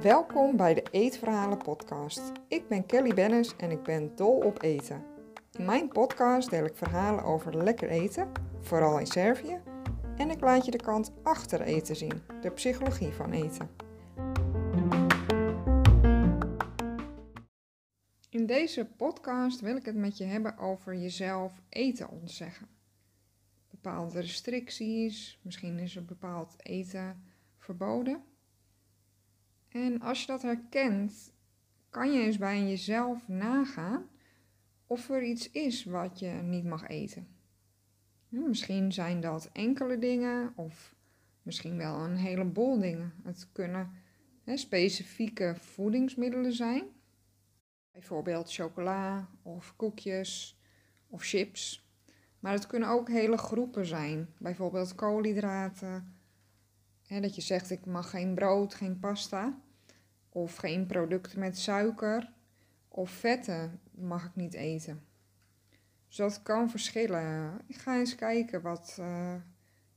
Welkom bij de Eetverhalen podcast. Ik ben Kelly Bennis en ik ben dol op eten. In mijn podcast deel ik verhalen over lekker eten, vooral in Servië, en ik laat je de kant achter eten zien, de psychologie van eten. In deze podcast wil ik het met je hebben over jezelf eten ontzeggen. Bepaalde restricties, misschien is er bepaald eten verboden. En als je dat herkent, kan je eens bij jezelf nagaan of er iets is wat je niet mag eten. Misschien zijn dat enkele dingen of misschien wel een heleboel dingen. Het kunnen hè, specifieke voedingsmiddelen zijn, bijvoorbeeld chocola of koekjes of chips. Maar het kunnen ook hele groepen zijn, bijvoorbeeld koolhydraten. Hè, dat je zegt ik mag geen brood, geen pasta of geen producten met suiker of vetten mag ik niet eten. Dus dat kan verschillen. Ik ga eens kijken wat, uh,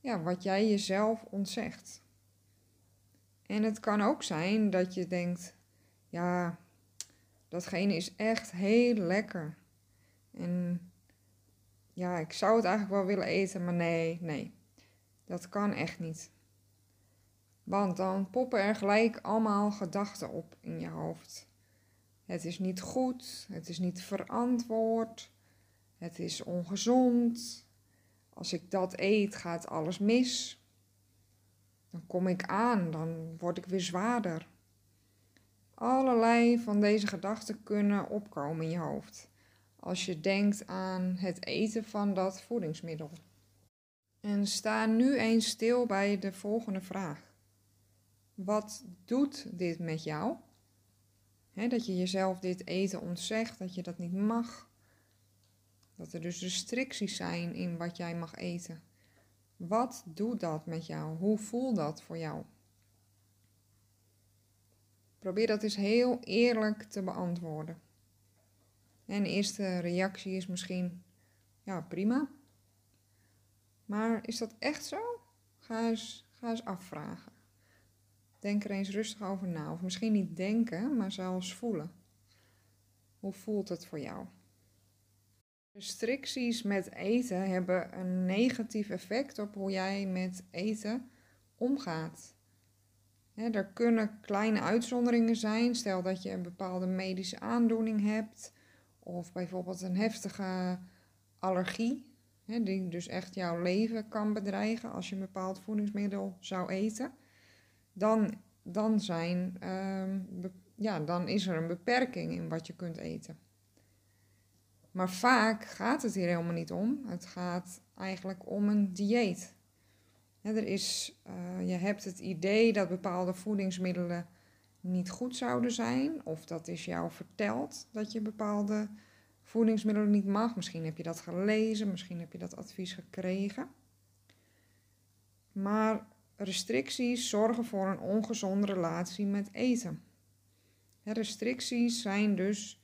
ja, wat jij jezelf ontzegt. En het kan ook zijn dat je denkt, ja, datgene is echt heel lekker. En ja, ik zou het eigenlijk wel willen eten, maar nee, nee. Dat kan echt niet. Want dan poppen er gelijk allemaal gedachten op in je hoofd. Het is niet goed, het is niet verantwoord, het is ongezond. Als ik dat eet, gaat alles mis. Dan kom ik aan, dan word ik weer zwaarder. Allerlei van deze gedachten kunnen opkomen in je hoofd als je denkt aan het eten van dat voedingsmiddel. En sta nu eens stil bij de volgende vraag. Wat doet dit met jou? dat je jezelf dit eten ontzegt, dat je dat niet mag. Dat er dus restricties zijn in wat jij mag eten. Wat doet dat met jou? Hoe voelt dat voor jou? Probeer dat eens heel eerlijk te beantwoorden. En de eerste reactie is misschien, ja, prima. Maar is dat echt zo? Ga eens, ga eens afvragen. Denk er eens rustig over na. Of misschien niet denken, maar zelfs voelen. Hoe voelt het voor jou? Restricties met eten hebben een negatief effect op hoe jij met eten omgaat. er kunnen kleine uitzonderingen zijn. Stel dat je een bepaalde medische aandoening hebt, of bijvoorbeeld een heftige allergie, die dus echt jouw leven kan bedreigen als je een bepaald voedingsmiddel zou eten dan, dan, zijn, ehm, ja, dan is er een beperking in wat je kunt eten. Maar vaak gaat het hier helemaal niet om. Het gaat eigenlijk om een dieet. er is, uh, je hebt het idee dat bepaalde voedingsmiddelen niet goed zouden zijn, of dat is jou verteld dat je bepaalde voedingsmiddelen niet mag. Misschien heb je dat gelezen, misschien heb je dat advies gekregen. Maar Restricties zorgen voor een ongezonde relatie met eten. Restricties zijn dus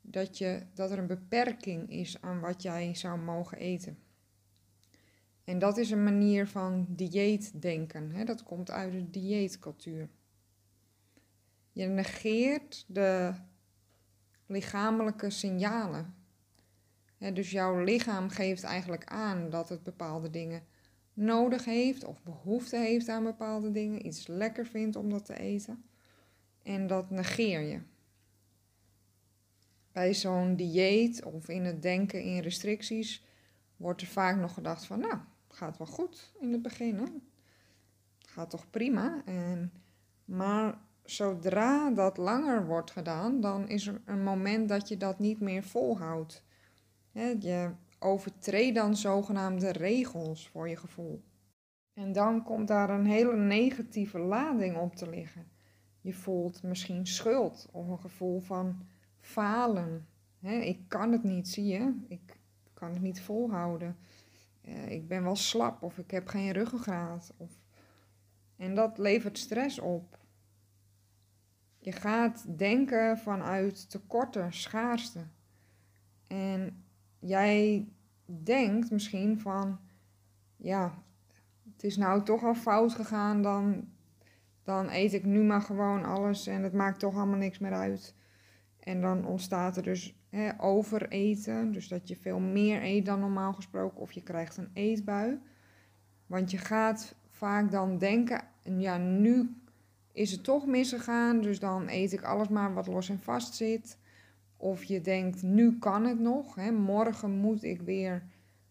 dat, je, dat er een beperking is aan wat jij zou mogen eten. En dat is een manier van dieetdenken. Dat komt uit de dieetcultuur. Je negeert de lichamelijke signalen. Dus jouw lichaam geeft eigenlijk aan dat het bepaalde dingen nodig heeft of behoefte heeft aan bepaalde dingen, iets lekker vindt om dat te eten. En dat negeer je. Bij zo'n dieet of in het denken in restricties wordt er vaak nog gedacht van, nou, gaat wel goed in het begin. Hè? Gaat toch prima. En, maar zodra dat langer wordt gedaan, dan is er een moment dat je dat niet meer volhoudt. Je overtreed dan zogenaamde regels voor je gevoel. En dan komt daar een hele negatieve lading op te liggen. Je voelt misschien schuld of een gevoel van falen. ik kan het niet, zie je? Ik kan het niet volhouden. Uh, ik ben wel slap of ik heb geen ruggengraat. En dat levert stress op. Je gaat denken vanuit tekorten, schaarste. En jij denkt misschien van, ja, het is nou toch al fout gegaan, dan, dan eet ik nu maar gewoon alles en het maakt toch allemaal niks meer uit. En dan ontstaat er dus hè, overeten, dus dat je veel meer eet dan normaal gesproken, of je krijgt een eetbui. Want je gaat vaak dan denken, ja, nu is het toch misgegaan, dus dan eet ik alles maar wat los en vast zit. Of je denkt, nu kan het nog, hè, morgen moet ik weer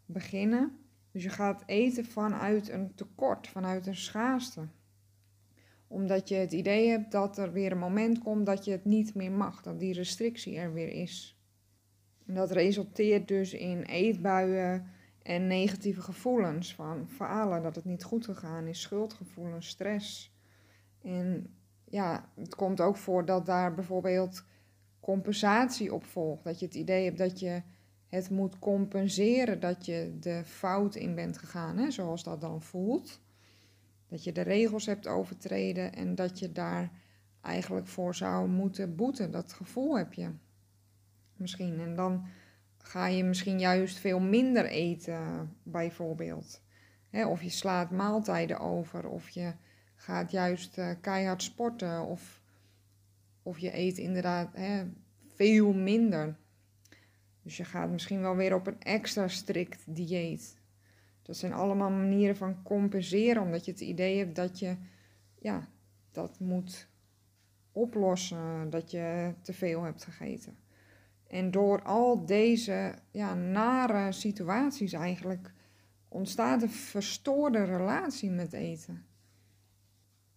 beginnen. Dus je gaat eten vanuit een tekort, vanuit een schaarste. Omdat je het idee hebt dat er weer een moment komt dat je het niet meer mag, dat die restrictie er weer is. En dat resulteert dus in eetbuien en negatieve gevoelens van falen, dat het niet goed gegaan is, schuldgevoelens, stress. En ja, het komt ook voor dat daar bijvoorbeeld compensatie op volgt. Dat je het idee hebt dat je het moet compenseren dat je de fout in bent gegaan, hè, zoals dat dan voelt. Dat je de regels hebt overtreden en dat je daar eigenlijk voor zou moeten boeten. Dat gevoel heb je misschien. En dan ga je misschien juist veel minder eten, bijvoorbeeld. of je slaat maaltijden over, of je gaat juist uh, keihard sporten, of, of je eet inderdaad veel minder. Dus je gaat misschien wel weer op een extra strikt dieet. Dat zijn allemaal manieren van compenseren, omdat je het idee hebt dat je ja, dat moet oplossen, dat je te veel hebt gegeten. En door al deze ja, nare situaties eigenlijk ontstaat een verstoorde relatie met eten.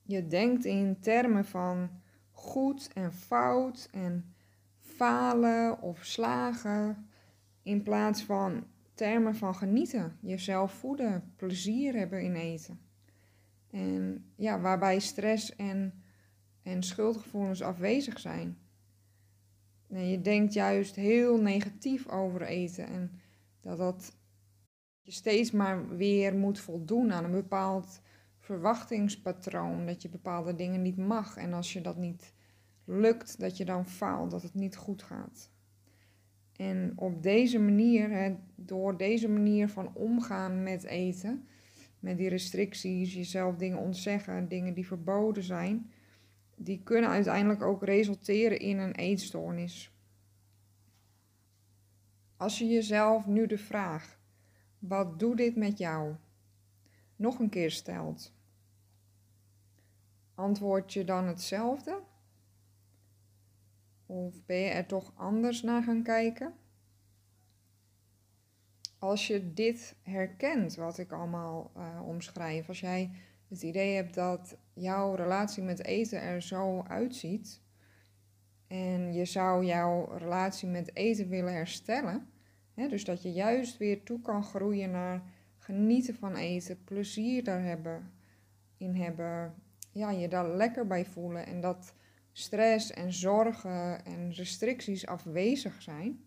Je denkt in termen van goed en fout en falen of slagen, in plaats van termen van genieten, jezelf voeden, plezier hebben in eten. En ja, waarbij stress en, en schuldgevoelens afwezig zijn. Nee, je denkt juist heel negatief over eten en dat dat je steeds maar weer moet voldoen aan een bepaald verwachtingspatroon, dat je bepaalde dingen niet mag en als je dat niet lukt, dat je dan faalt, dat het niet goed gaat. En op deze manier, door deze manier van omgaan met eten, met die restricties, jezelf dingen ontzeggen, dingen die verboden zijn, die kunnen uiteindelijk ook resulteren in een eetstoornis. Als je jezelf nu de vraag, wat doet dit met jou, nog een keer stelt, antwoord je dan hetzelfde? Of ben je er toch anders naar gaan kijken? Als je dit herkent, wat ik allemaal uh, omschrijf, als jij het idee hebt dat jouw relatie met eten er zo uitziet en je zou jouw relatie met eten willen herstellen, hè, dus dat je juist weer toe kan groeien naar genieten van eten, plezier daar hebben, in hebben, ja, je daar lekker bij voelen en dat stress en zorgen en restricties afwezig zijn,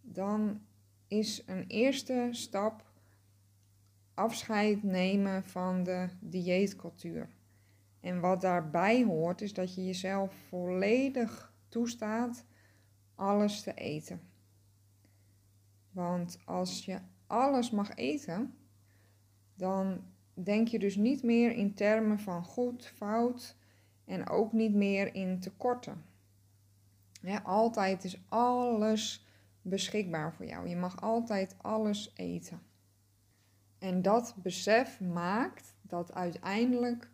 dan is een eerste stap afscheid nemen van de dieetcultuur. En wat daarbij hoort is dat je jezelf volledig toestaat alles te eten. Want als je alles mag eten, dan denk je dus niet meer in termen van goed, fout, en ook niet meer in tekorten. altijd is alles beschikbaar voor jou. Je mag altijd alles eten. En dat besef maakt dat uiteindelijk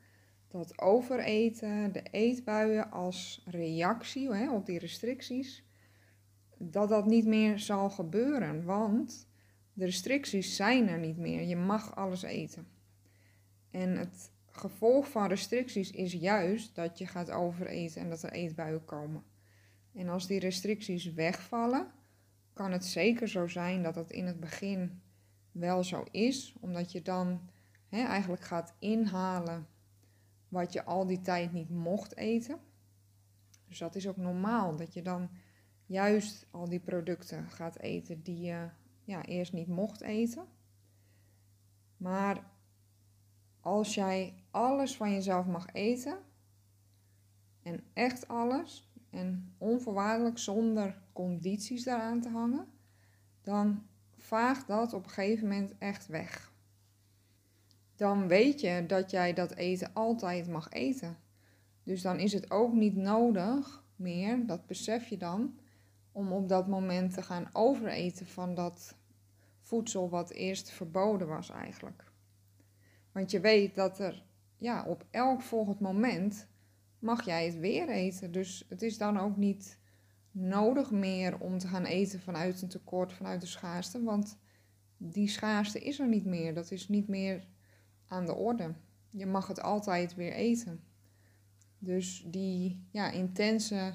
dat overeten, de eetbuien als reactie op die restricties, dat dat niet meer zal gebeuren. Want de restricties zijn er niet meer. Je mag alles eten. En het gevolg van restricties is juist dat je gaat overeten en dat er eetbuien komen. En als die restricties wegvallen, kan het zeker zo zijn dat het in het begin wel zo is, omdat je dan eigenlijk gaat inhalen wat je al die tijd niet mocht eten. Dus dat is ook normaal, dat je dan juist al die producten gaat eten die je ja, eerst niet mocht eten. Maar als jij alles van jezelf mag eten, en echt alles, en onvoorwaardelijk zonder condities daaraan te hangen, dan vaagt dat op een gegeven moment echt weg. dan weet je dat jij dat eten altijd mag eten. Dus dan is het ook niet nodig meer, dat besef je dan, om op dat moment te gaan overeten van dat voedsel wat eerst verboden was eigenlijk. Want je weet dat er ja, op elk volgend moment mag jij het weer eten. Dus het is dan ook niet nodig meer om te gaan eten vanuit een tekort, vanuit de schaarste. Want die schaarste is er niet meer. Dat is niet meer aan de orde. Je mag het altijd weer eten. Dus die ja, intense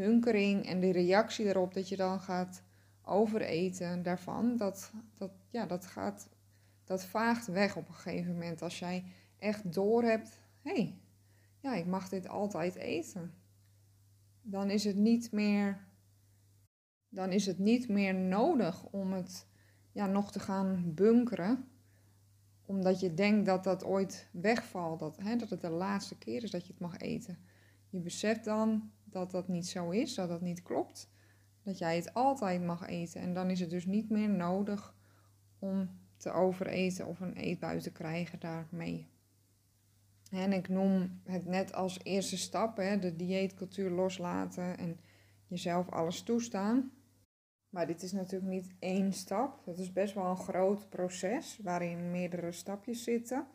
hunkering en de reactie erop dat je dan gaat overeten daarvan, dat, dat, ja, dat, gaat, dat vaagt weg op een gegeven moment. Als jij echt doorhebt, hé, hey, ja, ik mag dit altijd eten. Dan is het niet meer, dan is het niet meer nodig om het ja, nog te gaan bunkeren. Omdat je denkt dat dat ooit wegvalt, dat, hè, dat het de laatste keer is dat je het mag eten. Je beseft dan dat dat niet zo is, dat dat niet klopt. Dat jij het altijd mag eten. En dan is het dus niet meer nodig om te overeten of een eetbui te krijgen daarmee. En ik noem het net als eerste stap, hè, de dieetcultuur loslaten en jezelf alles toestaan. Maar dit is natuurlijk niet één stap. Het is best wel een groot proces waarin meerdere stapjes zitten.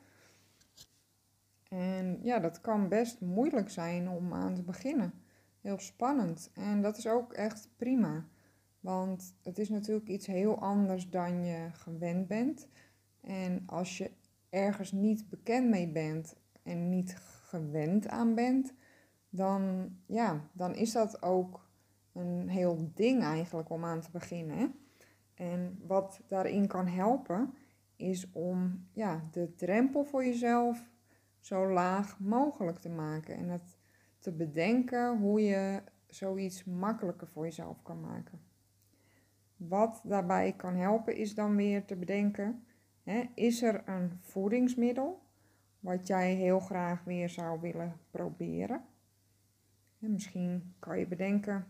En ja, dat kan best moeilijk zijn om aan te beginnen. Heel spannend. En dat is ook echt prima. Want het is natuurlijk iets heel anders dan je gewend bent. En als je ergens niet bekend mee bent en niet gewend aan bent, dan, ja, dan is dat ook een heel ding eigenlijk om aan te beginnen. En wat daarin kan helpen, is om ja, de drempel voor jezelf zo laag mogelijk te maken. En het te bedenken hoe je zoiets makkelijker voor jezelf kan maken. Wat daarbij kan helpen is dan weer te bedenken, hè, is er een voedingsmiddel wat jij heel graag weer zou willen proberen? En misschien kan je bedenken,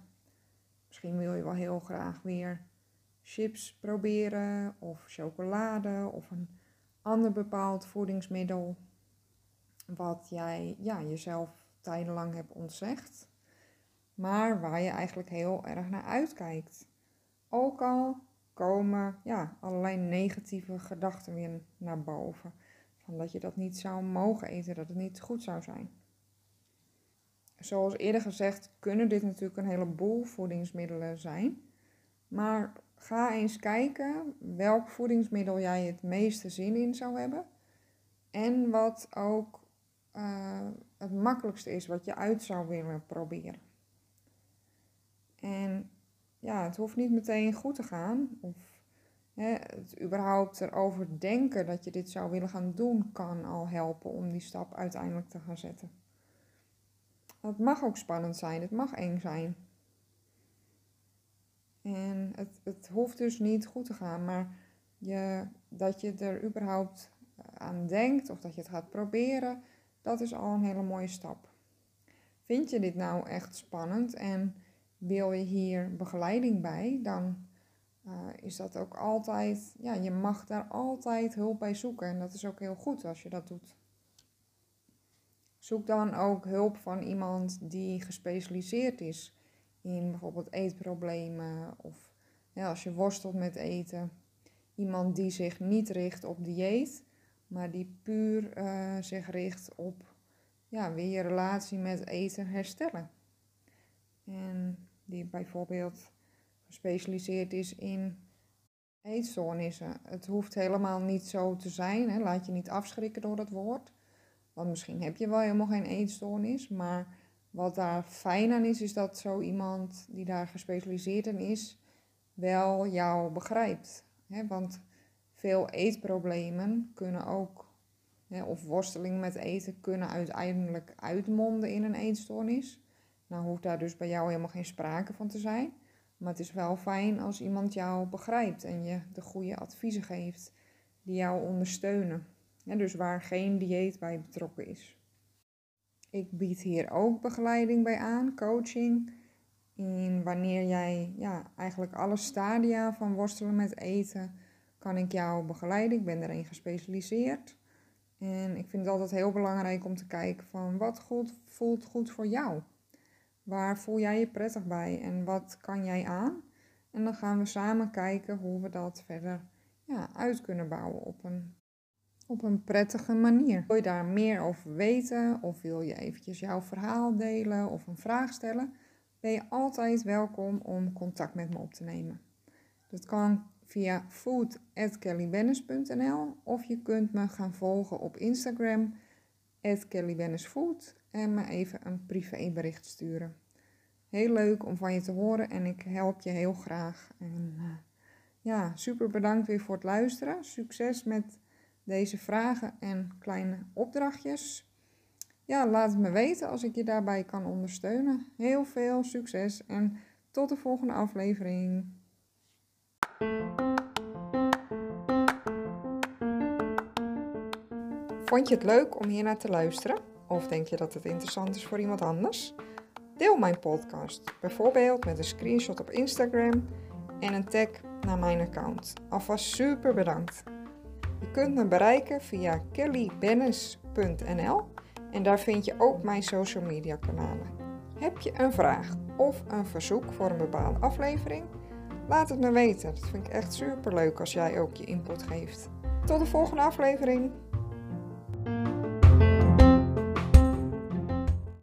misschien wil je wel heel graag weer chips proberen of chocolade of een ander bepaald voedingsmiddel wat jij ja, jezelf tijdenlang hebt ontzegd, maar waar je eigenlijk heel erg naar uitkijkt. Ook al komen ja, allerlei negatieve gedachten weer naar boven. Van dat je dat niet zou mogen eten, dat het niet goed zou zijn. Zoals eerder gezegd, kunnen dit natuurlijk een heleboel voedingsmiddelen zijn. Maar ga eens kijken welk voedingsmiddel jij het meeste zin in zou hebben. En wat ook uh, het makkelijkste is wat je uit zou willen proberen. En ja, het hoeft niet meteen goed te gaan. Of hè, het überhaupt erover denken dat je dit zou willen gaan doen, kan al helpen om die stap uiteindelijk te gaan zetten. Het mag ook spannend zijn, het mag eng zijn. En het, het hoeft dus niet goed te gaan, maar je, dat je er überhaupt aan denkt of dat je het gaat proberen, dat is al een hele mooie stap. Vind je dit nou echt spannend en wil je hier begeleiding bij, dan uh, is dat ook altijd, ja, je mag daar altijd hulp bij zoeken en dat is ook heel goed als je dat doet. Zoek dan ook hulp van iemand die gespecialiseerd is in bijvoorbeeld eetproblemen of als je worstelt met eten. Iemand die zich niet richt op dieet, maar die puur uh, zich richt op ja, weer je relatie met eten herstellen. En die bijvoorbeeld gespecialiseerd is in eetstoornissen. Het hoeft helemaal niet zo te zijn. Hè. Laat je niet afschrikken door dat woord. Want misschien heb je wel helemaal geen eetstoornis. Maar wat daar fijn aan is, is dat zo iemand die daar gespecialiseerd in is, wel jou begrijpt. Hè. Want veel eetproblemen kunnen ook, hè, of worsteling met eten, kunnen uiteindelijk uitmonden in een eetstoornis. Nou hoeft daar dus bij jou helemaal geen sprake van te zijn. Maar het is wel fijn als iemand jou begrijpt en je de goede adviezen geeft die jou ondersteunen. Ja, dus waar geen dieet bij betrokken is. Ik bied hier ook begeleiding bij aan, coaching. In wanneer jij ja, eigenlijk alle stadia van worstelen met eten kan ik jou begeleiden. Ik ben erin gespecialiseerd. En ik vind het altijd heel belangrijk om te kijken van wat goed, voelt goed voor jou. Waar voel jij je prettig bij en wat kan jij aan? En dan gaan we samen kijken hoe we dat verder ja, uit kunnen bouwen op een, op een prettige manier. Wil je daar meer over weten of wil je eventjes jouw verhaal delen of een vraag stellen? Ben je altijd welkom om contact met me op te nemen. Dat kan via food.kellybennis.nl of je kunt me gaan volgen op Instagram kellybennisfood en me even een privébericht sturen. Heel leuk om van je te horen en ik help je heel graag. En uh, ja, super bedankt weer voor het luisteren. Succes met deze vragen en kleine opdrachtjes. Ja, laat het me weten als ik je daarbij kan ondersteunen. Heel veel succes en tot de volgende aflevering. Vond je het leuk om hier naar te luisteren? Of denk je dat het interessant is voor iemand anders? Deel mijn podcast, bijvoorbeeld met een screenshot op Instagram en een tag naar mijn account. Alvast super bedankt. Je kunt me bereiken via kellybennis.nl en daar vind je ook mijn social media kanalen. Heb je een vraag of een verzoek voor een bepaalde aflevering? Laat het me weten. Dat vind ik echt super leuk als jij ook je input geeft. Tot de volgende aflevering.